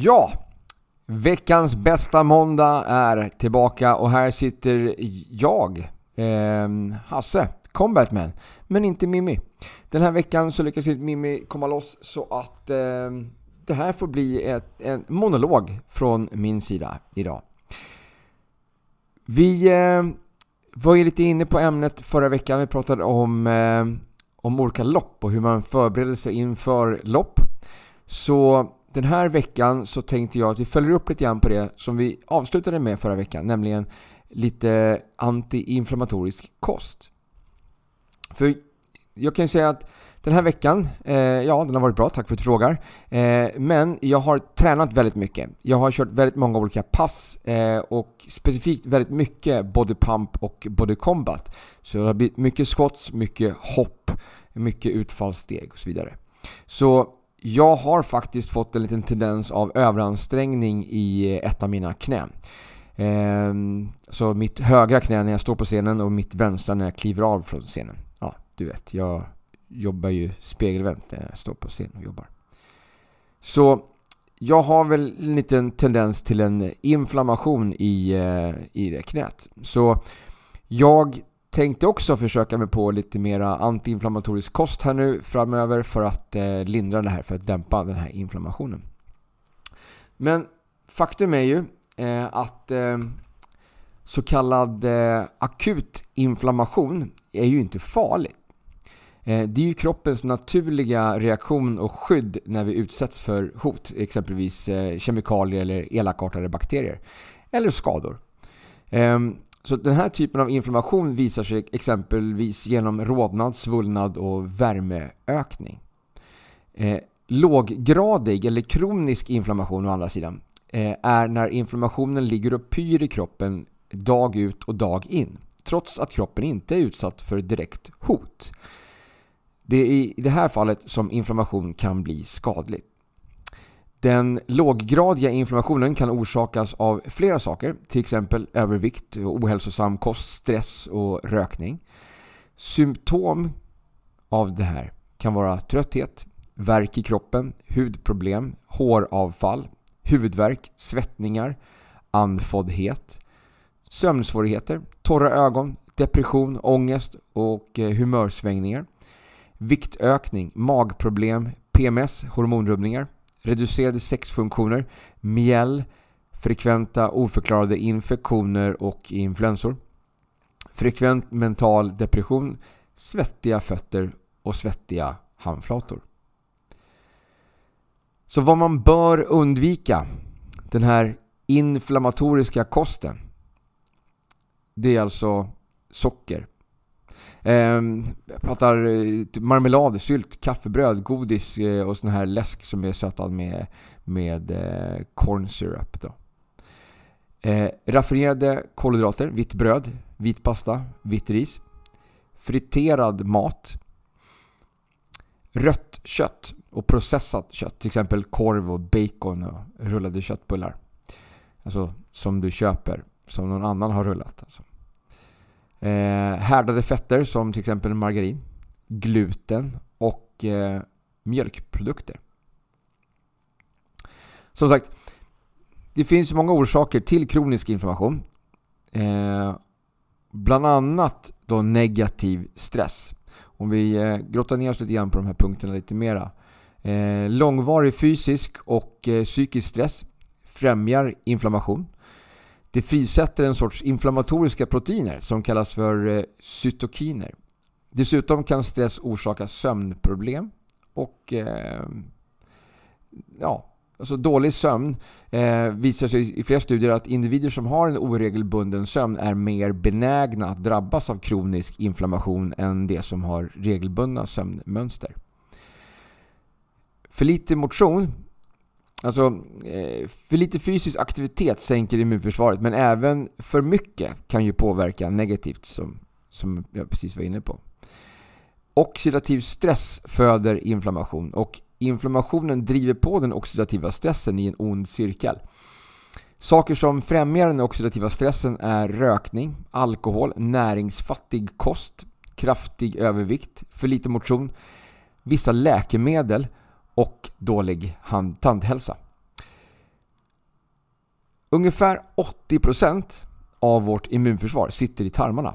Ja, veckans bästa måndag är tillbaka och här sitter jag, eh, Hasse, Combatman, men inte Mimmi. Den här veckan så lyckas inte Mimmi komma loss så att eh, det här får bli ett, en monolog från min sida idag. Vi eh, var ju lite inne på ämnet förra veckan, vi pratade om, eh, om olika lopp och hur man förbereder sig inför lopp. Så den här veckan så tänkte jag att vi följer upp lite grann på det som vi avslutade med förra veckan, nämligen lite antiinflammatorisk kost. För jag kan ju säga att den här veckan, eh, ja den har varit bra, tack för att du frågar. Eh, men jag har tränat väldigt mycket. Jag har kört väldigt många olika pass eh, och specifikt väldigt mycket body pump och body combat. Så det har blivit mycket squats, mycket hopp, mycket utfallssteg och så vidare. Så jag har faktiskt fått en liten tendens av överansträngning i eh, ett av mina knän. Ehm, så mitt högra knä när jag står på scenen och mitt vänstra när jag kliver av från scenen. Ja, du vet, jag jobbar ju spegelvänt när jag står på scen och jobbar. Så jag har väl en liten tendens till en inflammation i, eh, i det knät. Så jag tänkte också försöka mig på lite mera antiinflammatorisk kost här nu framöver för att eh, lindra det här, för att dämpa den här inflammationen. Men faktum är ju eh, att eh, så kallad eh, akut inflammation är ju inte farligt. Eh, det är ju kroppens naturliga reaktion och skydd när vi utsätts för hot, exempelvis eh, kemikalier eller elakartade bakterier. Eller skador. Ehm, så den här typen av inflammation visar sig exempelvis genom rodnad, svullnad och värmeökning. Eh, låggradig eller kronisk inflammation å andra sidan eh, är när inflammationen ligger och pyr i kroppen dag ut och dag in trots att kroppen inte är utsatt för direkt hot. Det är i det här fallet som inflammation kan bli skadligt. Den låggradiga inflammationen kan orsakas av flera saker, till exempel övervikt, ohälsosam kost, stress och rökning. Symptom av det här kan vara trötthet, värk i kroppen, hudproblem, håravfall, huvudvärk, svettningar, andfåddhet, sömnsvårigheter, torra ögon, depression, ångest och eh, humörsvängningar, viktökning, magproblem, PMS, hormonrubbningar, reducerade sexfunktioner, mjäll, frekventa oförklarade infektioner och influensor, frekvent mental depression, svettiga fötter och svettiga handflator. Så vad man bör undvika, den här inflammatoriska kosten, det är alltså socker. Ehm, jag pratar eh, typ marmelad, sylt, kaffebröd, godis eh, och sån här läsk som är sötad med, med eh, corn syrup. Då. Ehm, raffinerade kolhydrater, vitt bröd, vit pasta, vitt ris. Friterad mat. Rött kött och processat kött, till exempel korv och bacon och rullade köttbullar. Alltså som du köper, som någon annan har rullat. Alltså. Eh, härdade fetter som till exempel margarin, gluten och eh, mjölkprodukter. Som sagt, det finns många orsaker till kronisk inflammation. Eh, bland annat då negativ stress. Om vi eh, grottar ner oss lite grann på de här punkterna lite mera. Eh, långvarig fysisk och eh, psykisk stress främjar inflammation. Det frisätter en sorts inflammatoriska proteiner som kallas för eh, cytokiner. Dessutom kan stress orsaka sömnproblem och eh, ja, alltså dålig sömn eh, visar sig i flera studier att individer som har en oregelbunden sömn är mer benägna att drabbas av kronisk inflammation än de som har regelbundna sömnmönster. För lite motion Alltså, eh, för lite fysisk aktivitet sänker immunförsvaret men även för mycket kan ju påverka negativt som, som jag precis var inne på. Oxidativ stress föder inflammation och inflammationen driver på den oxidativa stressen i en ond cirkel. Saker som främjar den oxidativa stressen är rökning, alkohol, näringsfattig kost, kraftig övervikt, för lite motion, vissa läkemedel och dålig tandhälsa. Ungefär 80% av vårt immunförsvar sitter i tarmarna.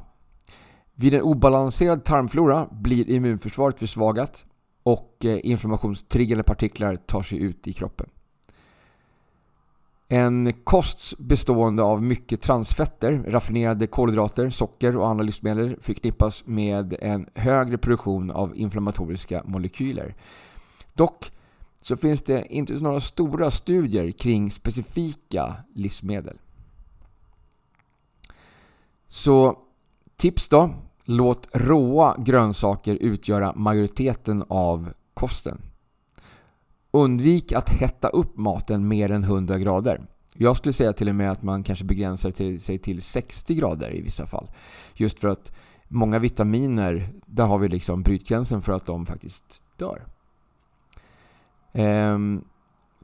Vid en obalanserad tarmflora blir immunförsvaret försvagat och eh, inflammationstriggande partiklar tar sig ut i kroppen. En kost bestående av mycket transfetter, raffinerade kolhydrater, socker och andra livsmedel förknippas med en högre produktion av inflammatoriska molekyler. Dock så finns det inte några stora studier kring specifika livsmedel. Så tips då? Låt råa grönsaker utgöra majoriteten av kosten. Undvik att hetta upp maten mer än 100 grader. Jag skulle säga till och med att man kanske begränsar sig till 60 grader i vissa fall. Just för att många vitaminer, där har vi liksom brytgränsen för att de faktiskt dör. Ehm,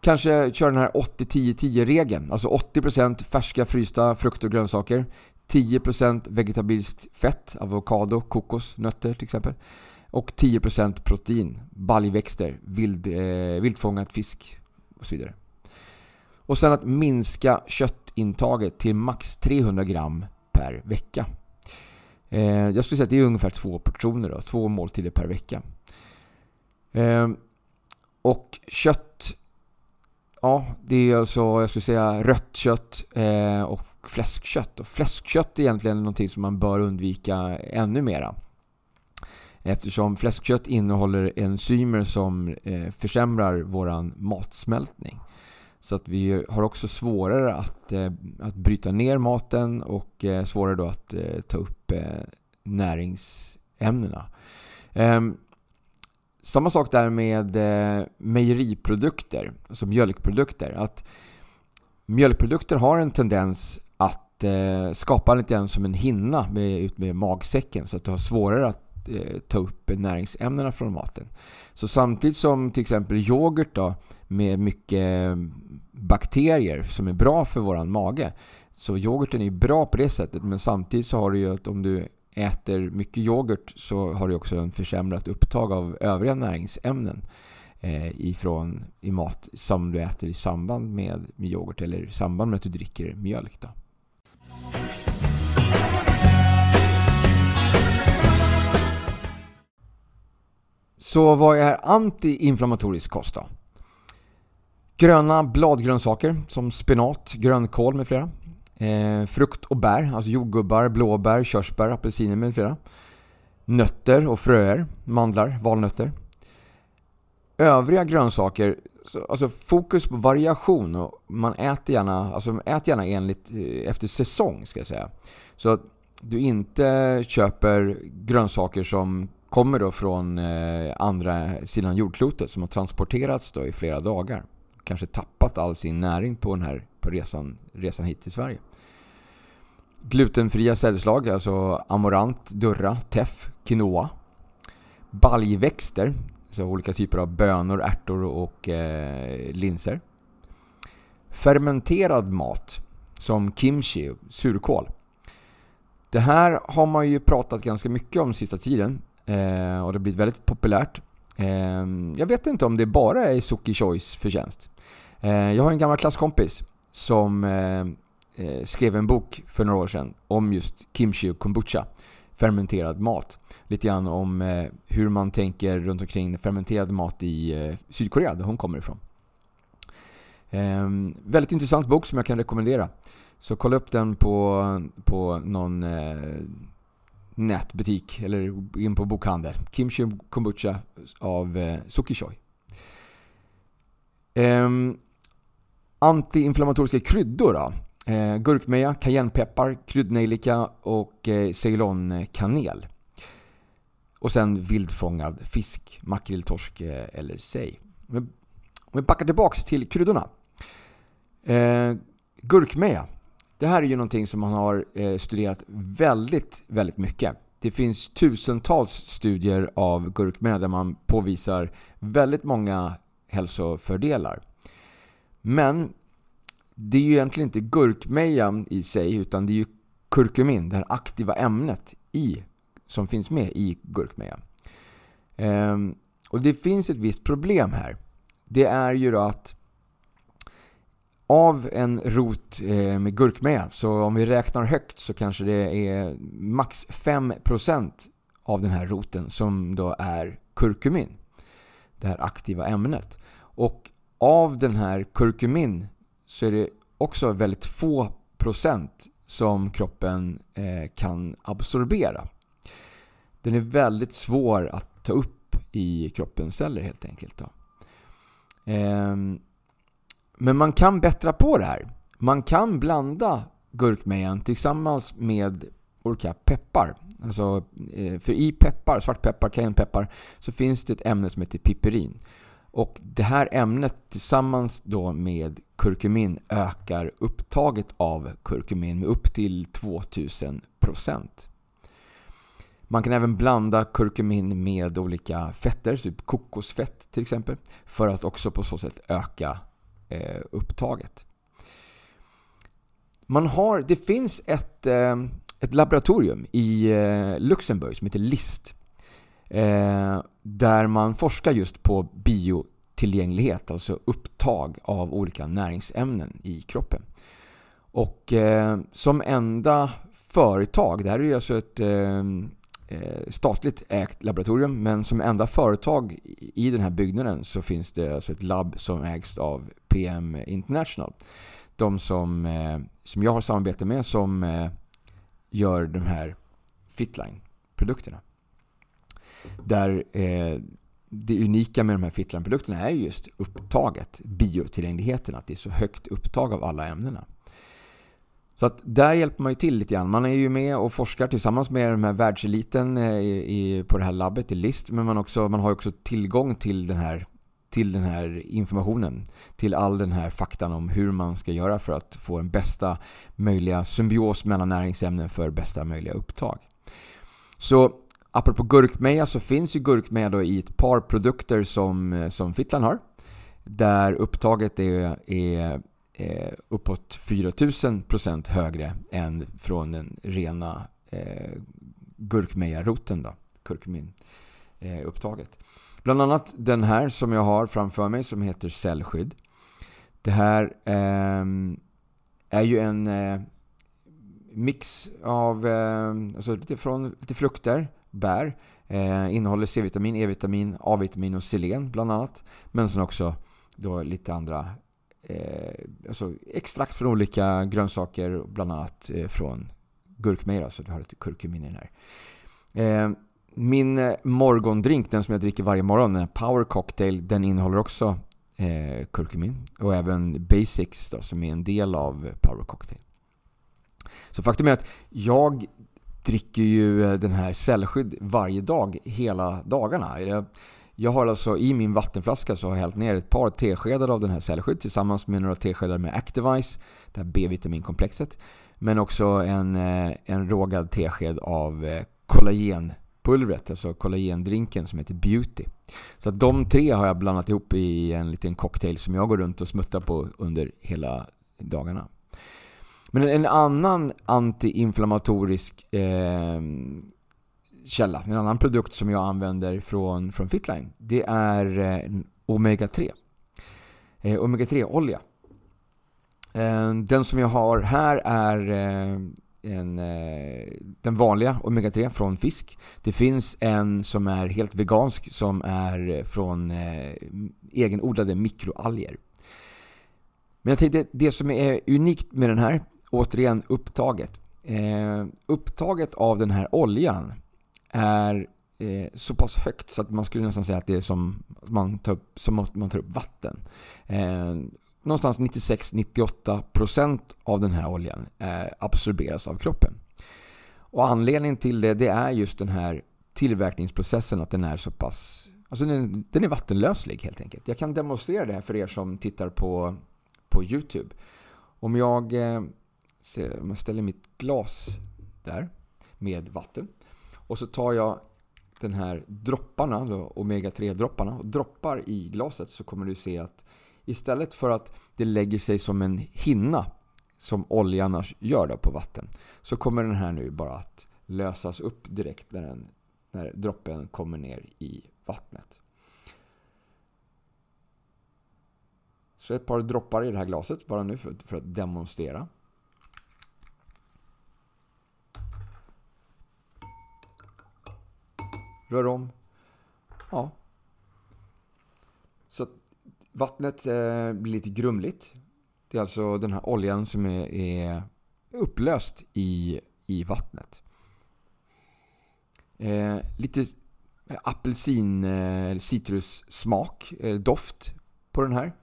kanske köra den här 80-10-10-regeln. Alltså 80% färska frysta frukter och grönsaker. 10% vegetabiliskt fett, avokado, kokos, nötter till exempel. Och 10% protein, baljväxter, vild, eh, vildfångad fisk och så vidare. Och sen att minska köttintaget till max 300 gram per vecka. Eh, jag skulle säga att det är ungefär två portioner, då, två måltider per vecka. Eh, och kött, ja det är alltså, jag skulle säga rött kött eh, och fläskkött. Och fläskkött är egentligen någonting som man bör undvika ännu mera. Eftersom fläskkött innehåller enzymer som eh, försämrar våran matsmältning. Så att vi har också svårare att, eh, att bryta ner maten och eh, svårare då att eh, ta upp eh, näringsämnena. Ehm, samma sak där med eh, mejeriprodukter, alltså mjölkprodukter. Att mjölkprodukter har en tendens att eh, skapa lite grann som en hinna med, ut med magsäcken så att du har svårare att eh, ta upp näringsämnena från maten. Så samtidigt som till exempel yoghurt då, med mycket bakterier som är bra för våran mage. Så yoghurten är bra på det sättet men samtidigt så har du ju att om du äter mycket yoghurt så har du också en försämrat upptag av övriga näringsämnen eh, ifrån, i mat som du äter i samband med, med yoghurt eller i samband med att du dricker mjölk. Då. Så vad är antiinflammatorisk kost då? Gröna bladgrönsaker som spenat, grönkål med flera. Eh, frukt och bär, alltså jordgubbar, blåbär, körsbär, apelsiner med flera. Nötter och fröer, mandlar, valnötter. Övriga grönsaker, alltså fokus på variation och man äter gärna, alltså ät gärna enligt, eh, efter säsong ska jag säga. Så att du inte köper grönsaker som kommer då från eh, andra sidan jordklotet som har transporterats då i flera dagar. Kanske tappat all sin näring på den här på resan, resan hit till Sverige. Glutenfria sädesslag, alltså amorant, durra, teff, quinoa. Baljväxter, alltså olika typer av bönor, ärtor och eh, linser. Fermenterad mat, som kimchi, surkål. Det här har man ju pratat ganska mycket om sista tiden eh, och det har blivit väldigt populärt. Eh, jag vet inte om det bara är Suki Choice förtjänst. Eh, jag har en gammal klasskompis som eh, eh, skrev en bok för några år sedan om just kimchi och kombucha, fermenterad mat. Lite grann om eh, hur man tänker runt omkring fermenterad mat i eh, Sydkorea, där hon kommer ifrån. Ehm, väldigt intressant bok som jag kan rekommendera. Så kolla upp den på, på någon eh, nätbutik eller in på bokhandel. Kimchi Kombucha av eh, Suki Choi. Um, Antiinflammatoriska kryddor då? Eh, gurkmeja, cayennepeppar, kryddnejlika och eh, ceylonkanel. Och sen vildfångad fisk, makrill, torsk eh, eller sej. Om vi backar tillbaks till kryddorna. Eh, gurkmeja. Det här är ju någonting som man har eh, studerat väldigt, väldigt mycket. Det finns tusentals studier av gurkmeja där man påvisar väldigt många hälsofördelar. Men det är ju egentligen inte gurkmejan i sig utan det är ju kurkumin, det här aktiva ämnet i, som finns med i gurkmeja. Ehm, och det finns ett visst problem här. Det är ju då att av en rot eh, med gurkmeja, så om vi räknar högt så kanske det är max 5% av den här roten som då är kurkumin. Det här aktiva ämnet. Och av den här kurkumin så är det också väldigt få procent som kroppen eh, kan absorbera. Den är väldigt svår att ta upp i kroppens celler helt enkelt. Då. Ehm, men man kan bättra på det här. Man kan blanda gurkmejan tillsammans med olika peppar. Alltså, eh, för i peppar, svartpeppar, cayennepeppar, så finns det ett ämne som heter piperin. Och det här ämnet tillsammans då med kurkumin ökar upptaget av kurkumin med upp till 2000%. Man kan även blanda kurkumin med olika fetter, typ kokosfett till exempel, för att också på så sätt öka eh, upptaget. Man har, det finns ett, eh, ett laboratorium i eh, Luxemburg som heter LIST Eh, där man forskar just på biotillgänglighet, alltså upptag av olika näringsämnen i kroppen. Och eh, som enda företag, det här är ju alltså ett eh, eh statligt ägt laboratorium, men som enda företag i den här byggnaden så finns det alltså ett labb som ägs av PM International. De som, eh, som jag har samarbete med som eh, gör de här Fitline-produkterna. Där eh, det unika med de här Fitland-produkterna är just upptaget, biotillgängligheten, att det är så högt upptag av alla ämnena. Så att där hjälper man ju till lite grann. Man är ju med och forskar tillsammans med den här världseliten eh, i, i, på det här labbet i LIST, men man, också, man har också tillgång till den, här, till den här informationen, till all den här faktan om hur man ska göra för att få en bästa möjliga symbios mellan näringsämnen för bästa möjliga upptag. Så apropå gurkmeja så finns ju gurkmeja då i ett par produkter som, eh, som Fittland har. Där upptaget är, är, är uppåt 4000% högre än från den rena eh, gurkmejaroten. då, kurkumin-upptaget. Eh, Bland annat den här som jag har framför mig som heter cellskydd. Det här eh, är ju en eh, mix av eh, alltså lite, från, lite frukter, bär. Eh, innehåller C-vitamin, E-vitamin, A-vitamin och selen bland annat. Men sen också då lite andra eh, alltså extrakt från olika grönsaker, bland annat eh, från gurkmeja, så du har lite kurkumin i den här. Eh, min eh, morgondrink, den som jag dricker varje morgon, den Power Cocktail, den innehåller också eh, kurkumin. Och även Basics då, som är en del av Power Cocktail. Så faktum är att jag dricker ju eh, den här cellskydd varje dag, hela dagarna. Jag, jag har alltså i min vattenflaska så har jag hällt ner ett par teskedar av den här cellskydd tillsammans med några teskedar med Activise, det här B-vitaminkomplexet. Men också en, eh, en rågad tesked av eh, kollagenpulvret, alltså kollagendrinken som heter Beauty. Så att de tre har jag blandat ihop i en liten cocktail som jag går runt och smuttar på under hela dagarna. Men en annan antiinflammatorisk eh, källa, en annan produkt som jag använder från, från Fitline, det är eh, Omega-3. Eh, Omega-3-olja. Eh, den som jag har här är eh, en, eh, den vanliga Omega-3 från fisk. Det finns en som är helt vegansk som är eh, från eh, egenodlade mikroalger. Men jag tänkte det som är unikt med den här återigen upptaget. Eh, upptaget av den här oljan är eh, så pass högt så att man skulle nästan säga att det är som man tar upp, som man tar upp vatten. Eh, någonstans 96-98% av den här oljan eh, absorberas av kroppen. Och anledningen till det, det är just den här tillverkningsprocessen, att den är så pass... Alltså den, den är vattenlöslig helt enkelt. Jag kan demonstrera det här för er som tittar på, på Youtube. Om jag, eh, om jag ställer mitt glas där med vatten och så tar jag den här dropparna, omega-3-dropparna och droppar i glaset så kommer du se att istället för att det lägger sig som en hinna som olja annars gör då på vatten så kommer den här nu bara att lösas upp direkt när, den, när droppen kommer ner i vattnet. Så ett par droppar i det här glaset bara nu för, för att demonstrera. Rör om. Ja. Så vattnet eh, blir lite grumligt. Det är alltså den här oljan som är, är upplöst i, i vattnet. Eh, lite apelsin, eh, citrussmak, eh, doft på den här.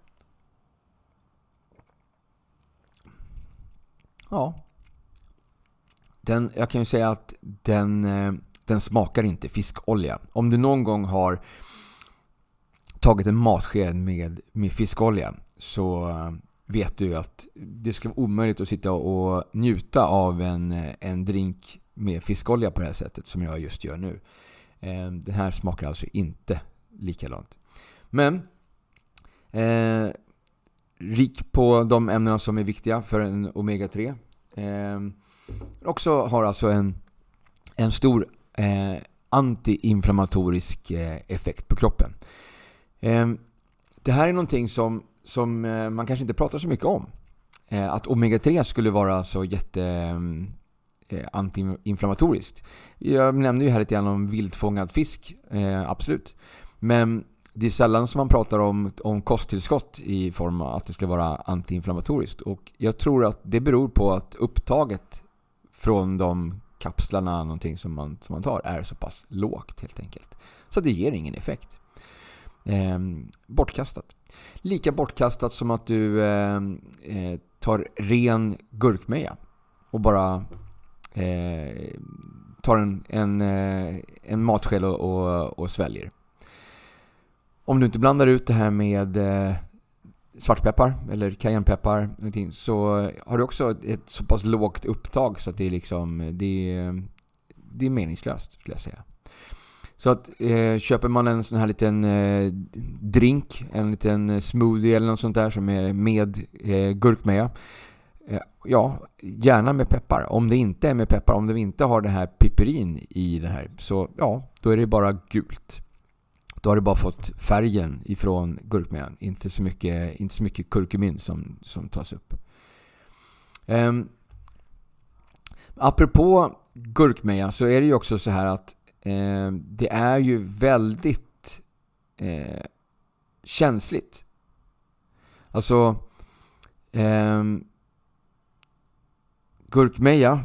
Ja. Den, jag kan ju säga att den, eh, den smakar inte fiskolja. Om du någon gång har tagit en matsked med, med fiskolja så eh, vet du att det ska vara omöjligt att sitta och njuta av en, eh, en drink med fiskolja på det här sättet som jag just gör nu. Eh, den här smakar alltså inte likadant. Men eh, rik på de ämnena som är viktiga för en omega-3. Eh, också har alltså en, en stor eh, antiinflammatorisk eh, effekt på kroppen. Eh, det här är någonting som, som eh, man kanske inte pratar så mycket om. Eh, att omega-3 skulle vara så jätte eh, eh, antiinflammatoriskt. Jag nämnde ju här lite grann om vildfångad fisk, eh, absolut. Men det är sällan som man pratar om, om kosttillskott i form av att det ska vara antiinflammatoriskt. Och jag tror att det beror på att upptaget från de kapslarna, någonting som man, som man tar, är så pass lågt helt enkelt. Så det ger ingen effekt. Eh, bortkastat. Lika bortkastat som att du ehm, eh, tar ren gurkmeja och bara eh, tar en, en, eh, en matsked och, och, och, sväljer. Om du inte blandar ut det här med eh, svartpeppar eller cayennepeppar så har du också ett så pass lågt upptag så att det är liksom det är, det är meningslöst skulle jag säga. Så att eh, köper man en sån här liten eh, drink, en liten smoothie eller något sånt där som är med eh, gurkmeja. Eh, ja, gärna med peppar. Om det inte är med peppar, om det inte har det här piperin i det här, så ja, då är det bara gult. Då har du bara fått färgen ifrån gurkmejan. Inte så mycket, inte så mycket kurkumin som, som tas upp. Um, apropå gurkmeja så är det ju också så här att eh, det är ju väldigt eh, känsligt. Alltså ehm, eh, gurkmeja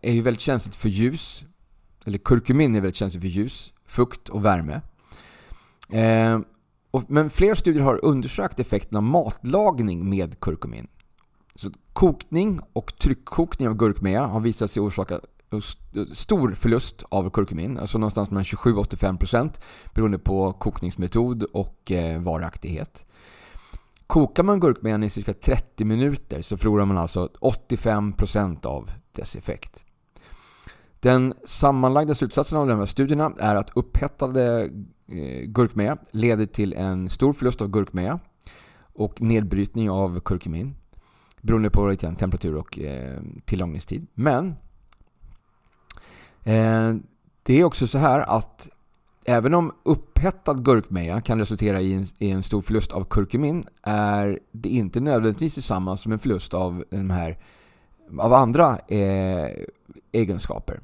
är ju väldigt känsligt för ljus. Eller kurkumin är väldigt känsligt för ljus fukt och värme. Eh, och, men fler studier har undersökt effekten av matlagning med kurkumin. Så kokning och tryckkokning av gurkmeja har visat sig orsaka stor förlust av kurkumin, alltså någonstans mellan 27-85% beroende på kokningsmetod och eh, varaktighet. Kokar man gurkmejan i cirka 30 minuter så förlorar man alltså 85% av dess effekt. Den sammanlagda slutsatsen av de här studierna är att upphettade eh, gurkmeja leder till en stor förlust av gurkmeja och nedbrytning av kurkumin beroende på temperatur och eh, tillagningstid. Men eh, det är också så här att även om upphettad gurkmeja kan resultera i en, i en, stor förlust av kurkumin är det inte nödvändigtvis detsamma som en förlust av de här av andra eh, egenskaper.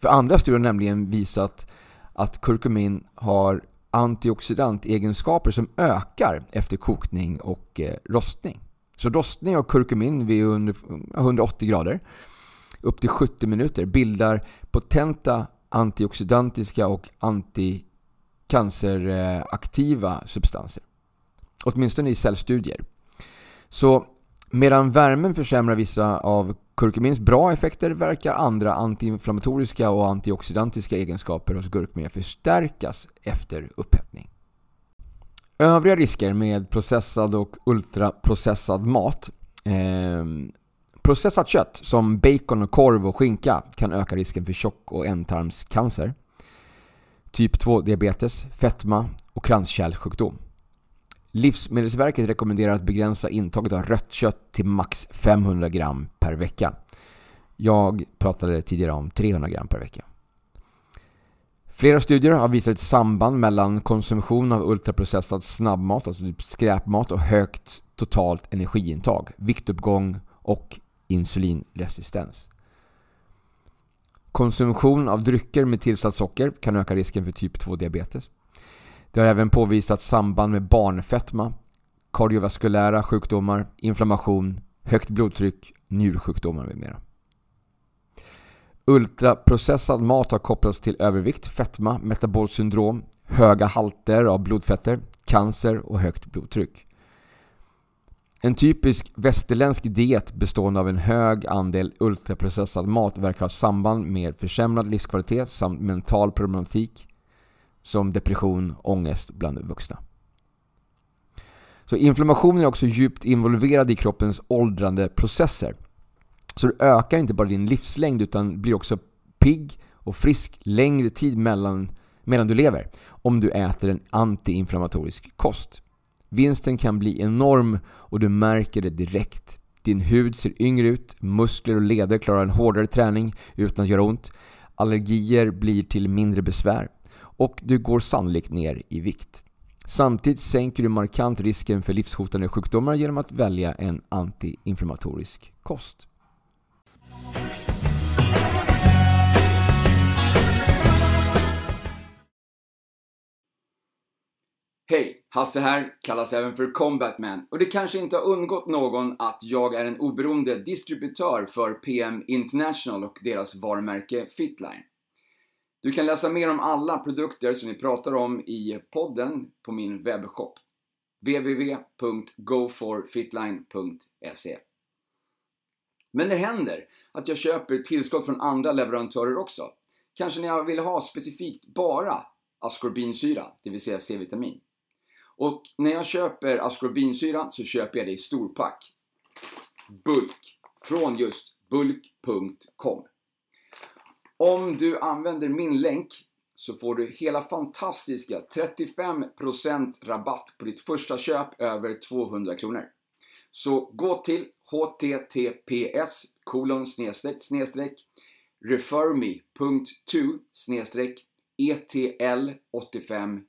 För andra studier har nämligen visat att kurkumin har antioxidantegenskaper som ökar efter kokning och eh, rostning. Så rostning av kurkumin vid 180 grader upp till 70 minuter bildar potenta antioxidantiska och anticanceraktiva substanser. åtminstone i cellstudier. Så medan värmen försämrar vissa av kurkumins bra effekter verkar andra antiinflammatoriska och antioxidantiska egenskaper hos gurkmeja förstärkas efter upphettning. Övriga risker med processad och ultraprocessad mat eh, Processat kött som bacon, korv och skinka kan öka risken för tjock och ändtarmscancer, typ 2-diabetes, fetma och kranskärlssjukdom. Livsmedelsverket rekommenderar att begränsa intaget av rött kött till max 500 gram per vecka. Jag pratade tidigare om 300 gram per vecka. Flera studier har visat ett samband mellan konsumtion av ultraprocessad snabbmat, alltså typ skräpmat och högt totalt energiintag, viktuppgång och insulinresistens. Konsumtion av drycker med tillsatt socker kan öka risken för typ 2-diabetes. Det har även påvisats samband med barnfetma, kardiovaskulära sjukdomar, inflammation, högt blodtryck, njursjukdomar med mera. Ultraprocessad mat har kopplats till övervikt, fetma, metabolsyndrom, höga halter av blodfetter, cancer och högt blodtryck. En typisk västerländsk diet bestående av en hög andel ultraprocessad mat verkar ha samband med försämrad livskvalitet samt mental problematik som depression och ångest bland vuxna. Så inflammationen är också djupt involverad i kroppens åldrande processer. Så du ökar inte bara din livslängd utan blir också pigg och frisk längre tid mellan, medan du lever om du äter en antiinflammatorisk kost. Vinsten kan bli enorm och du märker det direkt. Din hud ser yngre ut, muskler och leder klarar en hårdare träning utan att göra ont. Allergier blir till mindre besvär och du går sannolikt ner i vikt. Samtidigt sänker du markant risken för livshotande sjukdomar genom att välja en antiinflammatorisk kost. Hej! Hasse här, kallas även för Combatman och det kanske inte har undgått någon att jag är en oberoende distributör för PM International och deras varumärke Fitline. Du kan läsa mer om alla produkter som vi pratar om i podden på min webbshop www.goforfitline.se Men det händer att jag köper tillskott från andra leverantörer också. Kanske när jag vill ha specifikt bara askorbinsyra, det vill säga C-vitamin. Och när jag köper askorbinsyra så köper jag det i storpack. Bulk. Från just bulk.com. Om du använder min länk så får du hela fantastiska 35% rabatt på ditt första köp över 200 kronor. Så gå till https kolon snedstreck snedstreck referme.to snedstreck etl85f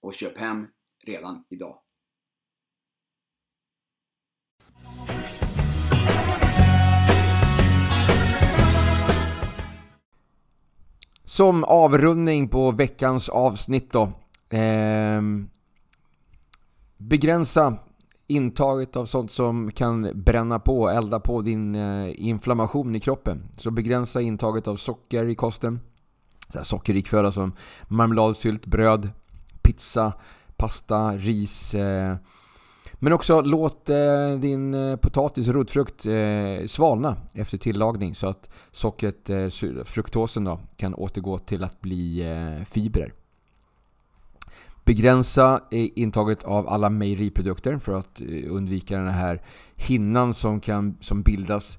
och köp hem redan idag. Som avrundning på veckans avsnitt då. Eh, begränsa intaget av sånt som kan bränna på, elda på din eh, inflammation i kroppen. Så begränsa intaget av socker i kosten. Så här sockerrik föda som marmelad, sylt, bröd, pizza, pasta, ris. Eh, men också låt eh, din eh, potatis och rotfrukt eh, svalna efter tillagning så att sockret, eh, fruktosen då, kan återgå till att bli fibrer. Begränsa intaget av alla mejeriprodukter för att undvika den här hinnan som, kan, som bildas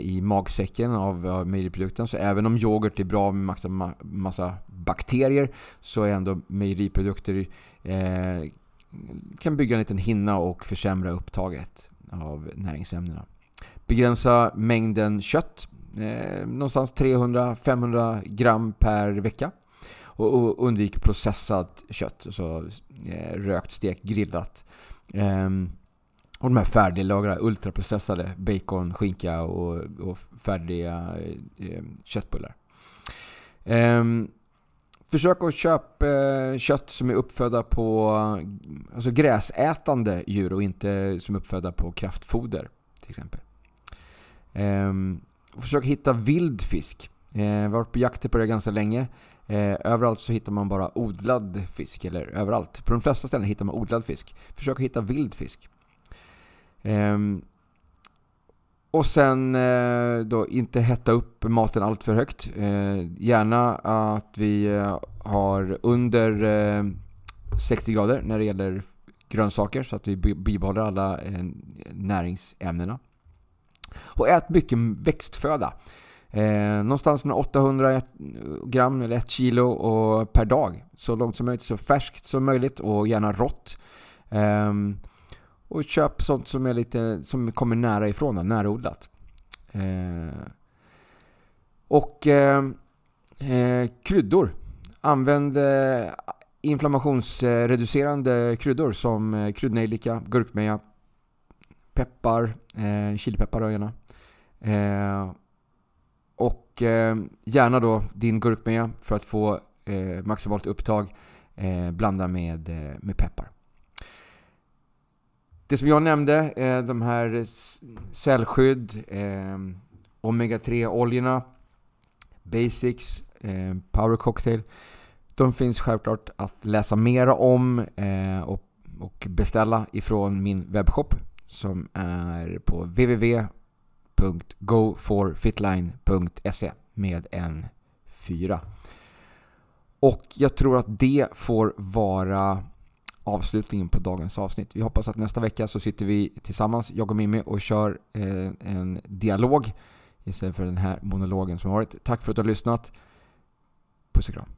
i magsäcken av, av mejeriprodukten. Så även om yoghurt är bra med massa, massa bakterier så är ändå mejeriprodukter eh, kan bygga en liten hinna och försämra upptaget av näringsämnena. Begränsa mängden kött, eh, någonstans 300-500 gram per vecka. Och, och undvik processat kött, alltså eh, rökt, stekt, grillat. Eh, och de här färdiglagrade, ultraprocessade bacon, skinka och, och färdiga eh, eh köttbullar. Um, Försök att köpa eh, kött som är uppfödda på alltså gräsätande djur och inte som är uppfödda på kraftfoder till exempel. Ehm, försök hitta vild fisk. Jag har varit på jakt på det ganska länge. Eh, överallt så hittar man bara odlad fisk, eller överallt. På de flesta ställen hittar man odlad fisk. Försök att hitta vild fisk. Ehm, och sen eh, då inte hetta upp maten allt för högt. Eh, gärna att vi eh, har under 60 grader när det gäller grönsaker så att vi bibehåller alla näringsämnena. Och ät mycket växtföda. Eh, någonstans mellan 800 gram eller 1 kilo och per dag. Så långt som möjligt, så färskt som möjligt och gärna rått. Eh, och köp sånt som, är lite, som kommer nära ifrån, närodlat. Eh, och eh, eh, kryddor. Använd eh, inflammationsreducerande kryddor som eh, kryddnejlika, gurkmeja, peppar, eh, chilipeppar gärna. Eh, och eh, gärna då din gurkmeja för att få eh, maximalt upptag. Eh, blanda med, eh, med peppar. Det som jag nämnde, eh, de här cellskydd, eh, omega-3-oljorna, basics, eh, power cocktail. De finns självklart att läsa mer om eh, och, och beställa ifrån min webbshop som är på www.goforfitline.se med en fyra. Och jag tror att det får vara avslutningen på dagens avsnitt. Vi hoppas att nästa vecka så sitter vi tillsammans, jag och Mimmi, och kör eh, en dialog istället för den här monologen som har varit. Tack för att du har lyssnat. Puss och kram.